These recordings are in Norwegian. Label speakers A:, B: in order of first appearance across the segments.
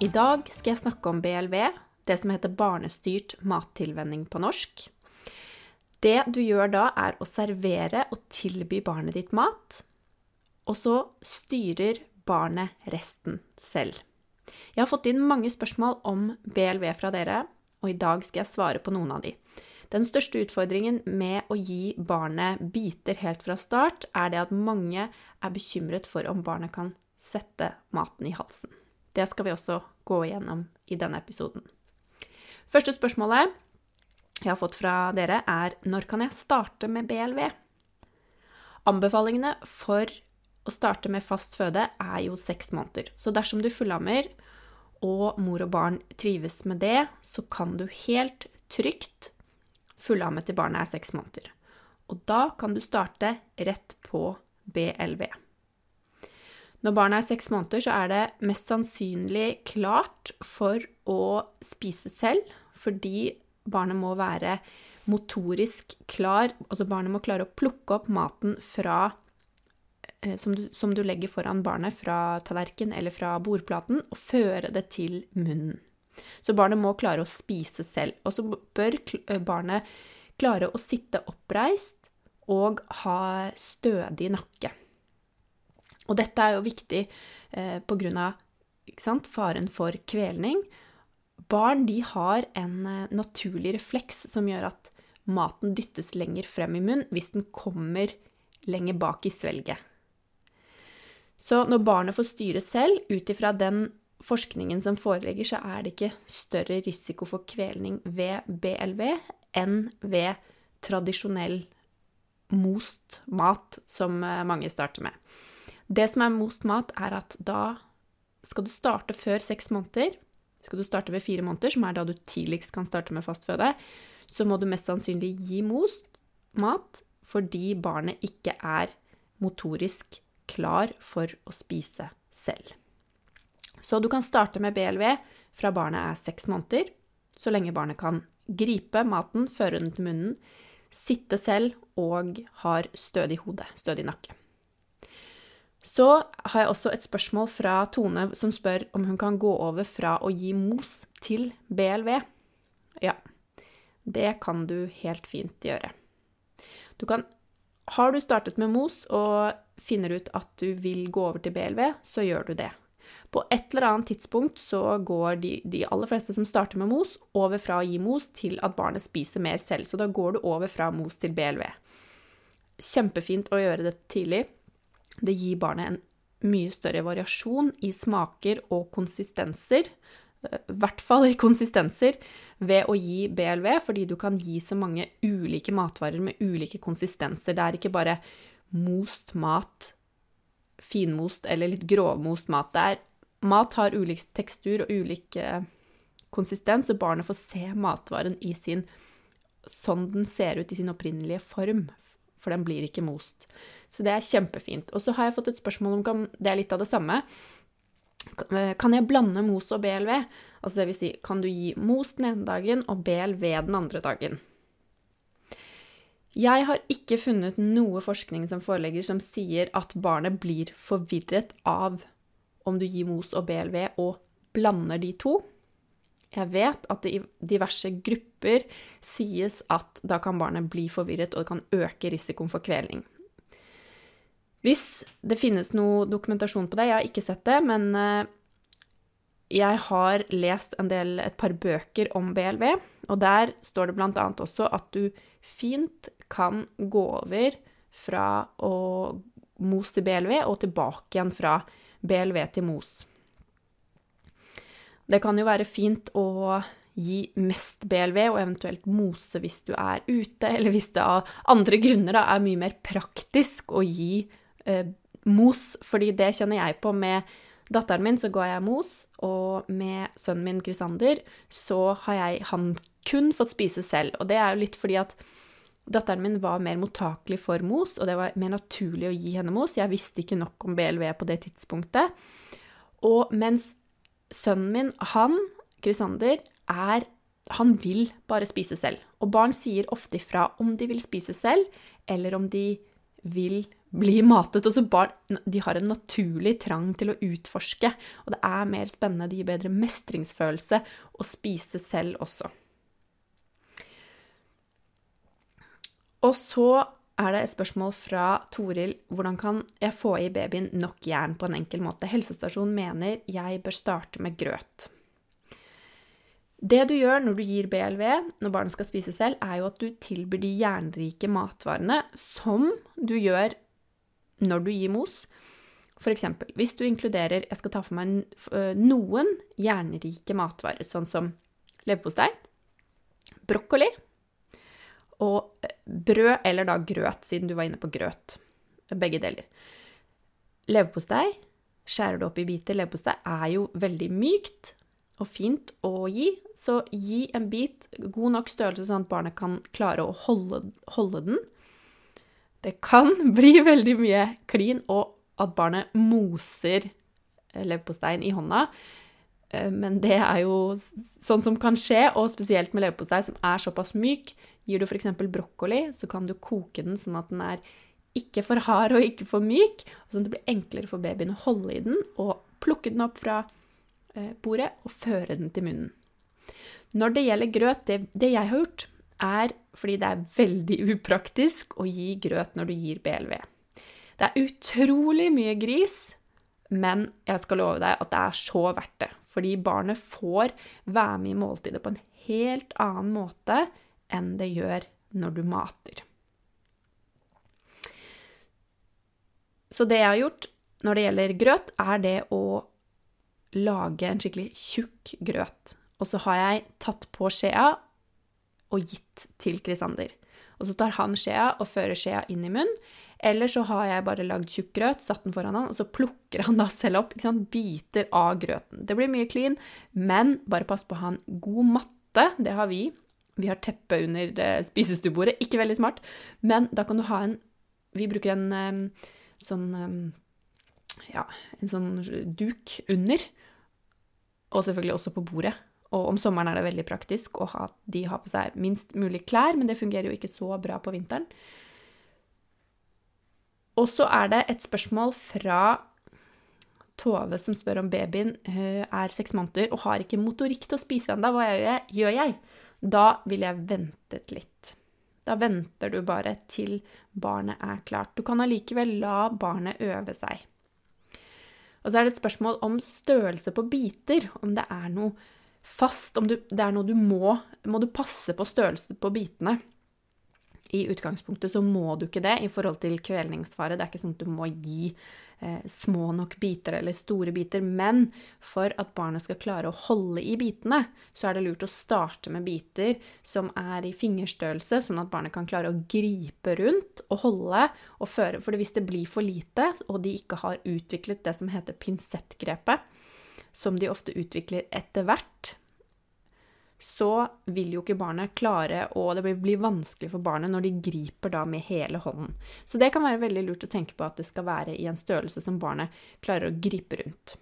A: I dag skal jeg snakke om BLV, det som heter barnestyrt mattilvenning på norsk. Det du gjør da, er å servere og tilby barnet ditt mat, og så styrer barnet resten selv. Jeg har fått inn mange spørsmål om BLV fra dere, og i dag skal jeg svare på noen av de. Den største utfordringen med å gi barnet biter helt fra start, er det at mange er bekymret for om barnet kan sette maten i halsen. Det skal vi også gå igjennom i denne episoden. Første spørsmålet jeg har fått fra dere, er når kan jeg starte med BLV? Anbefalingene for å starte med fast føde er jo seks måneder. Så dersom du fullammer og mor og barn trives med det, så kan du helt trygt fullamme til barnet er seks måneder. Og da kan du starte rett på BLV. Når barnet er seks måneder, så er det mest sannsynlig klart for å spise selv, fordi barnet må være motorisk klar. Altså barnet må klare å plukke opp maten fra som du, som du legger foran barnet fra tallerken eller fra bordplaten, og føre det til munnen. Så barnet må klare å spise selv. Og så bør barnet klare å sitte oppreist og ha stødig nakke. Og dette er jo viktig eh, pga. faren for kvelning. Barn de har en eh, naturlig refleks som gjør at maten dyttes lenger frem i munnen hvis den kommer lenger bak i svelget. Så når barnet får styre selv, ut ifra den forskningen som foreligger, så er det ikke større risiko for kvelning ved BLV enn ved tradisjonell most mat, som eh, mange starter med. Det som er most mat, er at da skal du starte før seks måneder. Skal du starte ved fire måneder, som er da du tidligst kan starte med fastføde, så må du mest sannsynlig gi most mat fordi barnet ikke er motorisk klar for å spise selv. Så du kan starte med BLV fra barnet er seks måneder, så lenge barnet kan gripe maten, føre den til munnen, sitte selv og har stødig hode, stødig nakke. Så har jeg også et spørsmål fra Tone som spør om hun kan gå over fra å gi mos til BLV. Ja, det kan du helt fint gjøre. Du kan Har du startet med mos og finner ut at du vil gå over til BLV, så gjør du det. På et eller annet tidspunkt så går de, de aller fleste som starter med mos, over fra å gi mos til at barnet spiser mer selv. Så da går du over fra mos til BLV. Kjempefint å gjøre det tidlig. Det gir barnet en mye større variasjon i smaker og konsistenser, i hvert fall i konsistenser, ved å gi BLV, fordi du kan gi så mange ulike matvarer med ulike konsistenser. Det er ikke bare most mat, finmost eller litt grovmost mat. Det er, mat har ulik tekstur og ulik eh, konsistens, og barnet får se matvaren i sin sånn den ser ut i sin opprinnelige form, for den blir ikke most. Så det er kjempefint. Og så har jeg fått et spørsmål om det er litt av det samme. Kan jeg blande mos og BLV? Altså det vil si, kan du gi mos den ene dagen og BLV den andre dagen? Jeg har ikke funnet noe forskning som foreligger som sier at barnet blir forvirret av om du gir mos og BLV og blander de to. Jeg vet at det i diverse grupper sies at da kan barnet bli forvirret, og det kan øke risikoen for kvelning. Hvis det finnes noe dokumentasjon på det, jeg har ikke sett det, men eh, jeg har lest del, et par bøker om BLV, og der står det annet også at du fint kan gå over fra å mos til BLV og tilbake igjen fra BLV til mos. Det kan jo være fint å gi mest BLV, og eventuelt mose hvis du er ute, eller hvis det av andre grunner da, er mye mer praktisk å gi eh, mos, fordi det kjenner jeg på med datteren min så ga jeg mos, og med sønnen min Krisander så har jeg han kun fått spise selv. Og det er jo litt fordi at datteren min var mer mottakelig for mos, og det var mer naturlig å gi henne mos. Jeg visste ikke nok om BLV på det tidspunktet. Og mens sønnen min, han, Krisander, er Han vil bare spise selv. Og barn sier ofte ifra om de vil spise selv, eller om de vil bli matet. Også barn de har en naturlig trang til å utforske, og det er mer spennende, det gir bedre mestringsfølelse å spise selv også. Og så er det et spørsmål fra Toril hvordan kan jeg få i babyen nok jern på en enkel måte. Helsestasjonen mener jeg bør starte med grøt. Det du gjør når du gir BLV, når barnet skal spise selv, er jo at du tilbyr de jernrike matvarene som du gjør når du gir mos. Eksempel, hvis du inkluderer Jeg skal ta for meg noen jernrike matvarer, sånn som leverpostei, brokkoli, og brød, eller da grøt, siden du var inne på grøt. Begge deler. Leverpostei, skjærer du opp i biter. Leverpostei er jo veldig mykt og fint å gi, så gi en bit god nok størrelse sånn at barnet kan klare å holde, holde den. Det kan bli veldig mye klin, og at barnet moser leverposteien i hånda. Eh, men det er jo sånn som kan skje, og spesielt med leverpostei som er såpass myk, Gir du f.eks. brokkoli, så kan du koke den sånn at den er ikke for hard og ikke for myk, sånn at det blir enklere for babyen å holde i den og plukke den opp fra eh, bordet og føre den til munnen. Når det gjelder grøt, det, det jeg har gjort, er fordi det er veldig upraktisk å gi grøt når du gir BLV. Det er utrolig mye gris, men jeg skal love deg at det er så verdt det. Fordi barnet får være med i måltidet på en helt annen måte enn det gjør når du mater. Så det jeg har gjort når det gjelder grøt, er det å lage en skikkelig tjukk grøt. Og så har jeg tatt på skjea og gitt til Krisander. Og så tar han skjea og fører skjea inn i munnen. Eller så har jeg bare lagd tjukk grøt, satt den foran han, og så plukker han da selv opp biter av grøten. Det blir mye clean, men bare pass på å ha en god matte. Det har vi. Vi har teppe under eh, spisestuebordet. Ikke veldig smart, men da kan du ha en Vi bruker en um, sånn um, Ja, en sånn duk under. Og selvfølgelig også på bordet. Og om sommeren er det veldig praktisk å ha de har på seg minst mulig klær, men det fungerer jo ikke så bra på vinteren. Og så er det et spørsmål fra Tove som spør om babyen eh, er seks måneder og har ikke motorikk til å spise ennå. Hva gjør jeg? Da ville jeg ventet litt. Da venter du bare til barnet er klart. Du kan allikevel la barnet øve seg. Og så er det et spørsmål om størrelse på biter, om det er noe fast, om du, det er noe du må Må du passe på størrelse på bitene? I utgangspunktet så må du ikke det i forhold til kvelningsfare. Det er ikke sånn at du må gi små nok biter eller store biter. Men for at barnet skal klare å holde i bitene, så er det lurt å starte med biter som er i fingerstørrelse, sånn at barnet kan klare å gripe rundt og holde og føre. For hvis det blir for lite, og de ikke har utviklet det som heter pinsettgrepet, som de ofte utvikler etter hvert, så vil jo ikke barnet klare og Det blir vanskelig for barnet når de griper da med hele hånden. Så det kan være veldig lurt å tenke på at det skal være i en størrelse som barnet klarer å gripe rundt.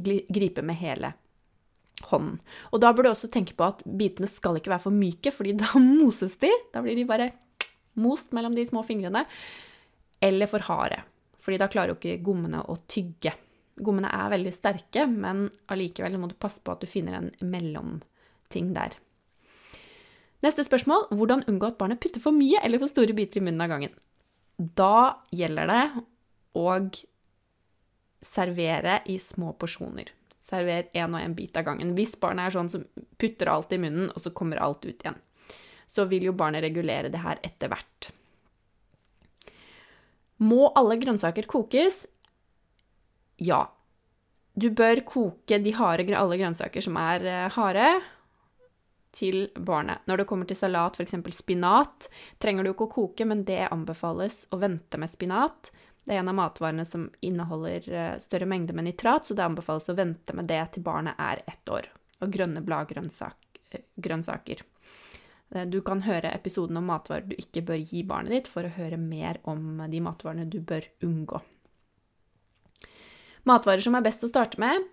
A: Gripe med hele hånden. Og da bør du også tenke på at bitene skal ikke være for myke, fordi da moses de. Da blir de bare most mellom de små fingrene. Eller for harde, fordi da klarer jo ikke gommene å tygge. Gommene er veldig sterke, men allikevel må du passe på at du finner en mellom ting der. Neste spørsmål hvordan unngå at barnet putter for mye eller for store biter i munnen av gangen. Da gjelder det å servere i små porsjoner. Server én og én bit av gangen. Hvis barnet er sånn som putter alt i munnen, og så kommer alt ut igjen, så vil jo barnet regulere det her etter hvert. Må alle grønnsaker kokes? Ja. Du bør koke de harde, alle grønnsaker som er eh, harde, til barnet. Når det kommer til salat, f.eks. spinat, trenger du ikke å koke, men det anbefales å vente med spinat Det er en av matvarene som inneholder eh, større mengde med nitrat, så det anbefales å vente med det til barnet er ett år. Og grønne bladgrønnsaker. Eh, du kan høre episoden om matvarer du ikke bør gi barnet ditt, for å høre mer om de matvarene du bør unngå. Matvarer som er best å starte med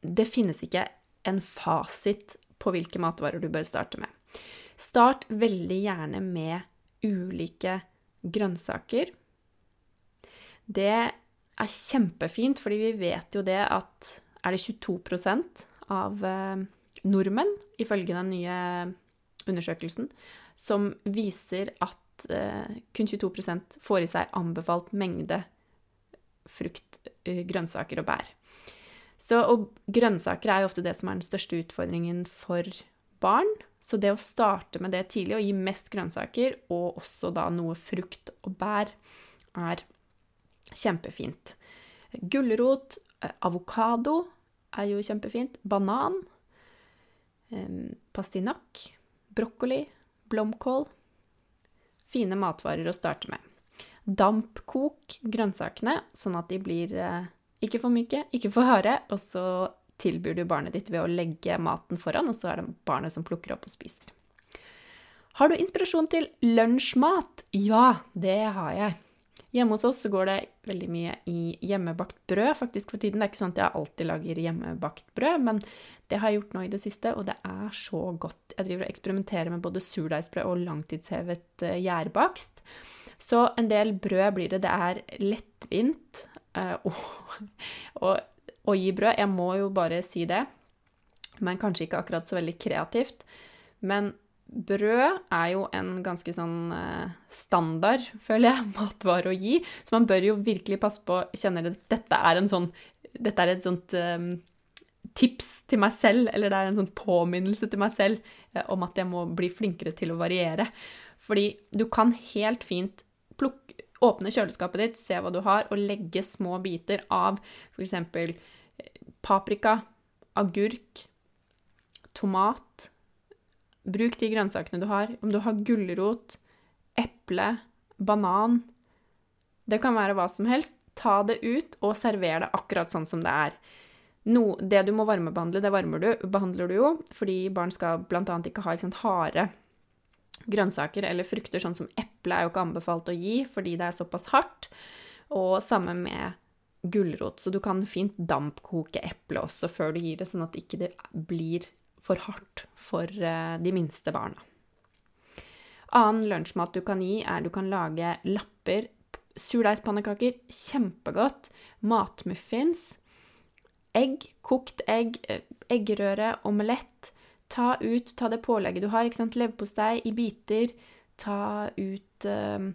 A: Det finnes ikke en fasit på hvilke matvarer du bør starte med. Start veldig gjerne med ulike grønnsaker. Det er kjempefint, fordi vi vet jo det at er det 22 av eh, nordmenn, ifølge den nye undersøkelsen, som viser at eh, kun 22% får i seg anbefalt mengde frukt, eh, grønnsaker og bær. Så, og grønnsaker er jo ofte det som er den største utfordringen for barn. Så det å starte med det tidlig og gi mest grønnsaker, og også da noe frukt og bær, er kjempefint. Gulrot, eh, avokado er jo kjempefint. Banan, pastinakk, brokkoli, blomkål. Fine matvarer å starte med. Dampkok grønnsakene, sånn at de blir eh, ikke for myke, ikke for harde, og så tilbyr du barnet ditt ved å legge maten foran, og så er det barnet som plukker opp og spiser. Har du inspirasjon til lunsjmat? Ja, det har jeg. Hjemme hos oss går det veldig mye i hjemmebakt brød faktisk for tiden. Det er ikke sånn at jeg alltid lager hjemmebakt brød, men det har jeg gjort nå i det siste, og det er så godt. Jeg driver og eksperimenterer med både surdeigsbrød og langtidshevet uh, gjærbakst. Så en del brød blir det. Det er lettvint uh, å gi brød. Jeg må jo bare si det, men kanskje ikke akkurat så veldig kreativt. Men brød er jo en ganske sånn eh, standard, føler jeg, matvare å gi. Så man bør jo virkelig passe på Kjenner det dette er en sånn Dette er et sånt um, tips til meg selv, eller det er en sånn påminnelse til meg selv eh, om at jeg må bli flinkere til å variere. Fordi du kan helt fint åpne kjøleskapet ditt, se hva du har, og legge små biter av f.eks. paprika, agurk, tomat Bruk de grønnsakene du har. Om du har gulrot, eple, banan Det kan være hva som helst. Ta det ut og server det akkurat sånn som det er. No, det du må varmebehandle, det varmer du, behandler du jo, fordi barn skal bl.a. ikke ha ikke sant, harde grønnsaker eller frukter, sånn som eple er jo ikke anbefalt å gi fordi det er såpass hardt. Og samme med gulrot. Så du kan fint dampkoke eple også før du gir det, sånn at det ikke blir for hardt for eh, de minste barna. Annen lunsjmat du kan gi, er du kan lage lapper, surdeigspannekaker, kjempegodt, matmuffins, egg, kokt egg, eh, eggerøre, omelett. Ta ut, ta det pålegget du har, ikke sant, leverpostei i biter. Ta ut eh,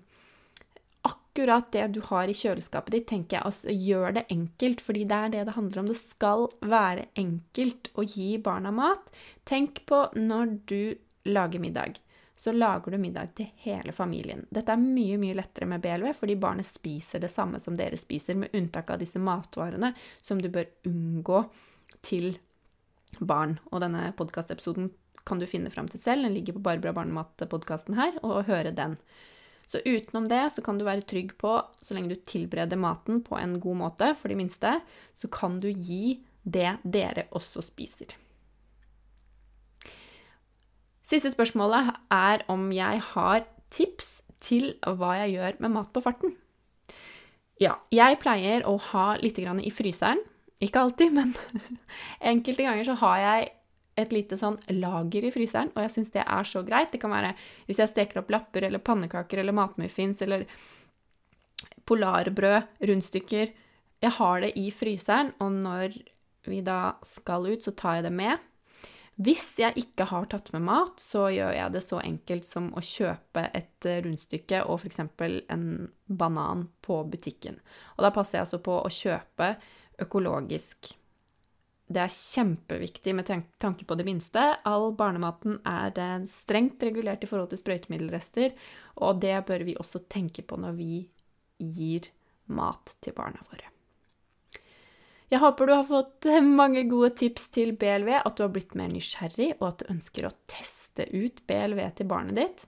A: akkurat det du har i kjøleskapet ditt, tenker jeg. Altså, gjør det enkelt, fordi det er det det handler om. Det skal være enkelt å gi barna mat. Tenk på når du lager middag. Så lager du middag til hele familien. Dette er mye mye lettere med BLV, fordi barnet spiser det samme som dere spiser, med unntak av disse matvarene som du bør unngå til barn. Og denne podkastepisoden kan du finne fram til selv. Den ligger på Barbara Barnemat-podkasten her, og høre den. Så utenom det så kan du være trygg på, så lenge du tilbereder maten på en god måte for de minste, så kan du gi det dere også spiser. Siste spørsmålet er om jeg har tips til hva jeg gjør med mat på farten. Ja, jeg pleier å ha litt i fryseren. Ikke alltid, men enkelte ganger så har jeg et lite sånn lager i fryseren, og jeg syns det er så greit. Det kan være hvis jeg steker opp lapper eller pannekaker eller matmuffins eller polarbrød, rundstykker. Jeg har det i fryseren, og når vi da skal ut, så tar jeg det med. Hvis jeg ikke har tatt med mat, så gjør jeg det så enkelt som å kjøpe et rundstykke og f.eks. en banan på butikken. Og da passer jeg altså på å kjøpe økologisk det er kjempeviktig med tanke på det minste. All barnematen er eh, strengt regulert i forhold til sprøytemiddelrester, og det bør vi også tenke på når vi gir mat til barna våre. Jeg håper du har fått mange gode tips til BLV, at du har blitt mer nysgjerrig, og at du ønsker å teste ut BLV til barnet ditt.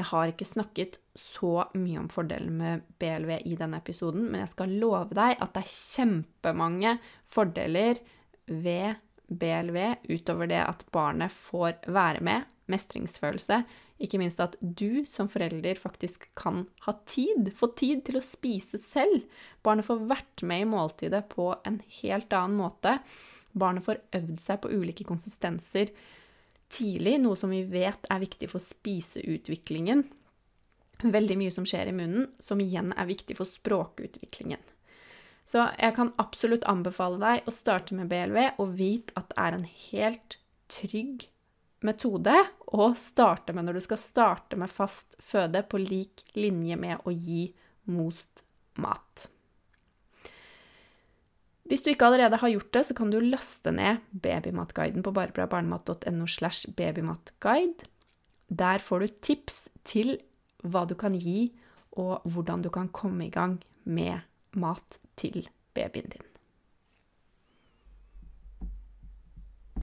A: Jeg har ikke snakket så mye om fordelene med BLV i denne episoden, men jeg skal love deg at det er kjempemange fordeler ved BLV utover det at barnet får være med, mestringsfølelse, ikke minst at du som forelder faktisk kan ha tid, få tid til å spise selv. Barnet får vært med i måltidet på en helt annen måte. Barnet får øvd seg på ulike konsistenser tidlig, noe som vi vet er viktig for spiseutviklingen. Veldig mye som skjer i munnen, som igjen er viktig for språkutviklingen. Så jeg kan absolutt anbefale deg å starte med BLV, og vite at det er en helt trygg metode å starte med når du skal starte med fast føde på lik linje med å gi most mat. Hvis du ikke allerede har gjort det, så kan du laste ned babymatguiden på barbrabarnemat.no slash babymatguide. Der får du tips til hva du kan gi, og hvordan du kan komme i gang med mat til babyen din.